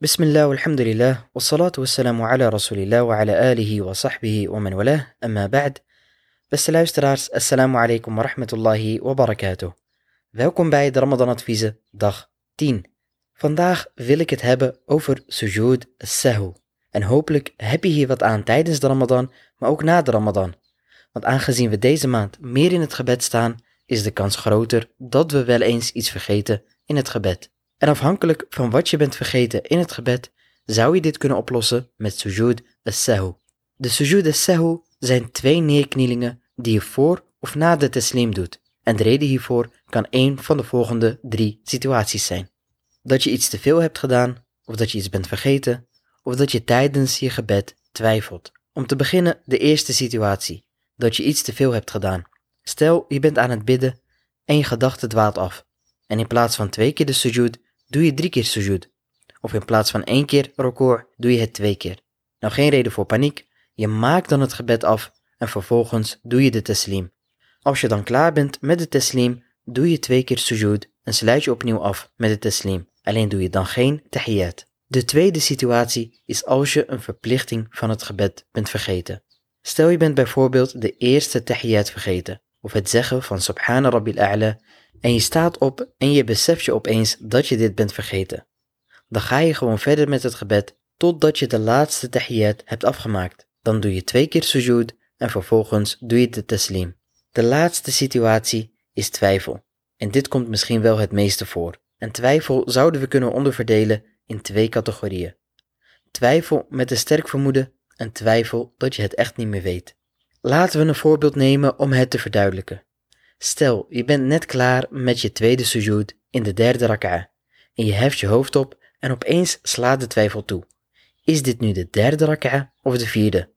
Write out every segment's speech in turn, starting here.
بسم الله والحمد لله والصلاة والسلام على رسول الله وعلى آله وصحبه ومن والاه أما بعد Beste luisteraars, assalamu alaikum wa rahmatullahi wa barakatuh. Welkom bij de Ramadan Adviezen, dag 10. Vandaag wil ik het hebben over sujood sahu. En hopelijk heb je hier wat aan tijdens de Ramadan, maar ook na de Ramadan. Want aangezien we deze maand meer in het gebed staan, is de kans groter dat we wel eens iets vergeten in het gebed. En afhankelijk van wat je bent vergeten in het gebed, zou je dit kunnen oplossen met sujood as-sahu. De sujood as-sahu zijn twee neerknielingen die je voor of na de teslim doet. En de reden hiervoor kan één van de volgende drie situaties zijn. Dat je iets te veel hebt gedaan, of dat je iets bent vergeten, of dat je tijdens je gebed twijfelt. Om te beginnen de eerste situatie, dat je iets te veel hebt gedaan. Stel, je bent aan het bidden en je gedachte dwaalt af. En in plaats van twee keer de sujud, doe je drie keer sujud. Of in plaats van één keer record, doe je het twee keer. Nou, geen reden voor paniek. Je maakt dan het gebed af en vervolgens doe je de teslim. Als je dan klaar bent met de teslim, doe je twee keer sujud en sluit je opnieuw af met de teslim. Alleen doe je dan geen tahiyat. De tweede situatie is als je een verplichting van het gebed bent vergeten. Stel je bent bijvoorbeeld de eerste tahiyat vergeten, of het zeggen van Subhana Rabbil A'la, en je staat op en je beseft je opeens dat je dit bent vergeten. Dan ga je gewoon verder met het gebed totdat je de laatste tahiyat hebt afgemaakt. Dan doe je twee keer sujud en vervolgens doe je de teslim. De laatste situatie is twijfel. En dit komt misschien wel het meeste voor. En twijfel zouden we kunnen onderverdelen in twee categorieën. Twijfel met een sterk vermoeden en twijfel dat je het echt niet meer weet. Laten we een voorbeeld nemen om het te verduidelijken. Stel, je bent net klaar met je tweede sujud in de derde rak'a en je heft je hoofd op en opeens slaat de twijfel toe. Is dit nu de derde rak'a of de vierde?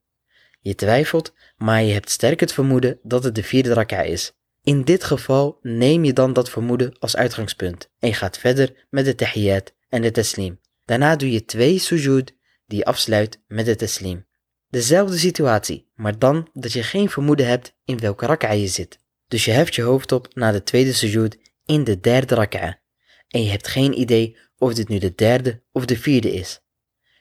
Je twijfelt, maar je hebt sterk het vermoeden dat het de vierde rak'a is. In dit geval neem je dan dat vermoeden als uitgangspunt en je gaat verder met de tahiyat en de teslim. Daarna doe je twee sujud die je afsluit met de teslim. Dezelfde situatie, maar dan dat je geen vermoeden hebt in welke rak'a je zit. Dus je heft je hoofd op naar de tweede sujud in de derde rak'a. En je hebt geen idee of dit nu de derde of de vierde is.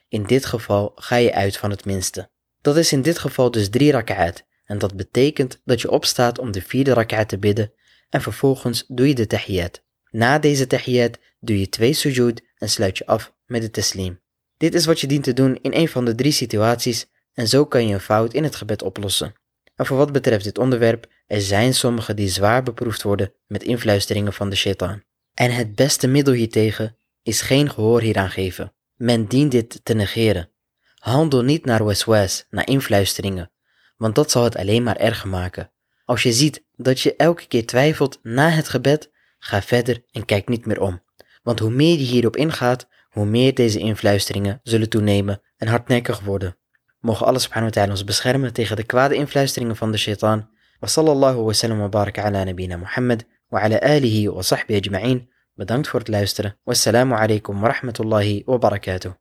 In dit geval ga je uit van het minste. Dat is in dit geval dus drie rak'aat en dat betekent dat je opstaat om de vierde rak'aat te bidden en vervolgens doe je de tahiyat. Na deze tahiyat doe je twee sujud en sluit je af met de teslim. Dit is wat je dient te doen in een van de drie situaties en zo kan je een fout in het gebed oplossen. En voor wat betreft dit onderwerp, er zijn sommigen die zwaar beproefd worden met influisteringen van de shaitaan. En het beste middel hiertegen is geen gehoor hieraan geven. Men dient dit te negeren. Handel niet naar waswas, naar influisteringen, want dat zal het alleen maar erger maken. Als je ziet dat je elke keer twijfelt na het gebed, ga verder en kijk niet meer om. Want hoe meer je hierop ingaat, hoe meer deze influisteringen zullen toenemen en hardnekkig worden. Mogen Allah subhanahu wa ta'ala ons beschermen tegen de kwade influisteringen van de shaitaan. Wa sallallahu wa sallam wa baraka ala nabina Muhammad wa ala alihi wa sahbihi ajma'in. Bedankt voor het luisteren. Wassalamu alaikum wa rahmatullahi wa barakatuh.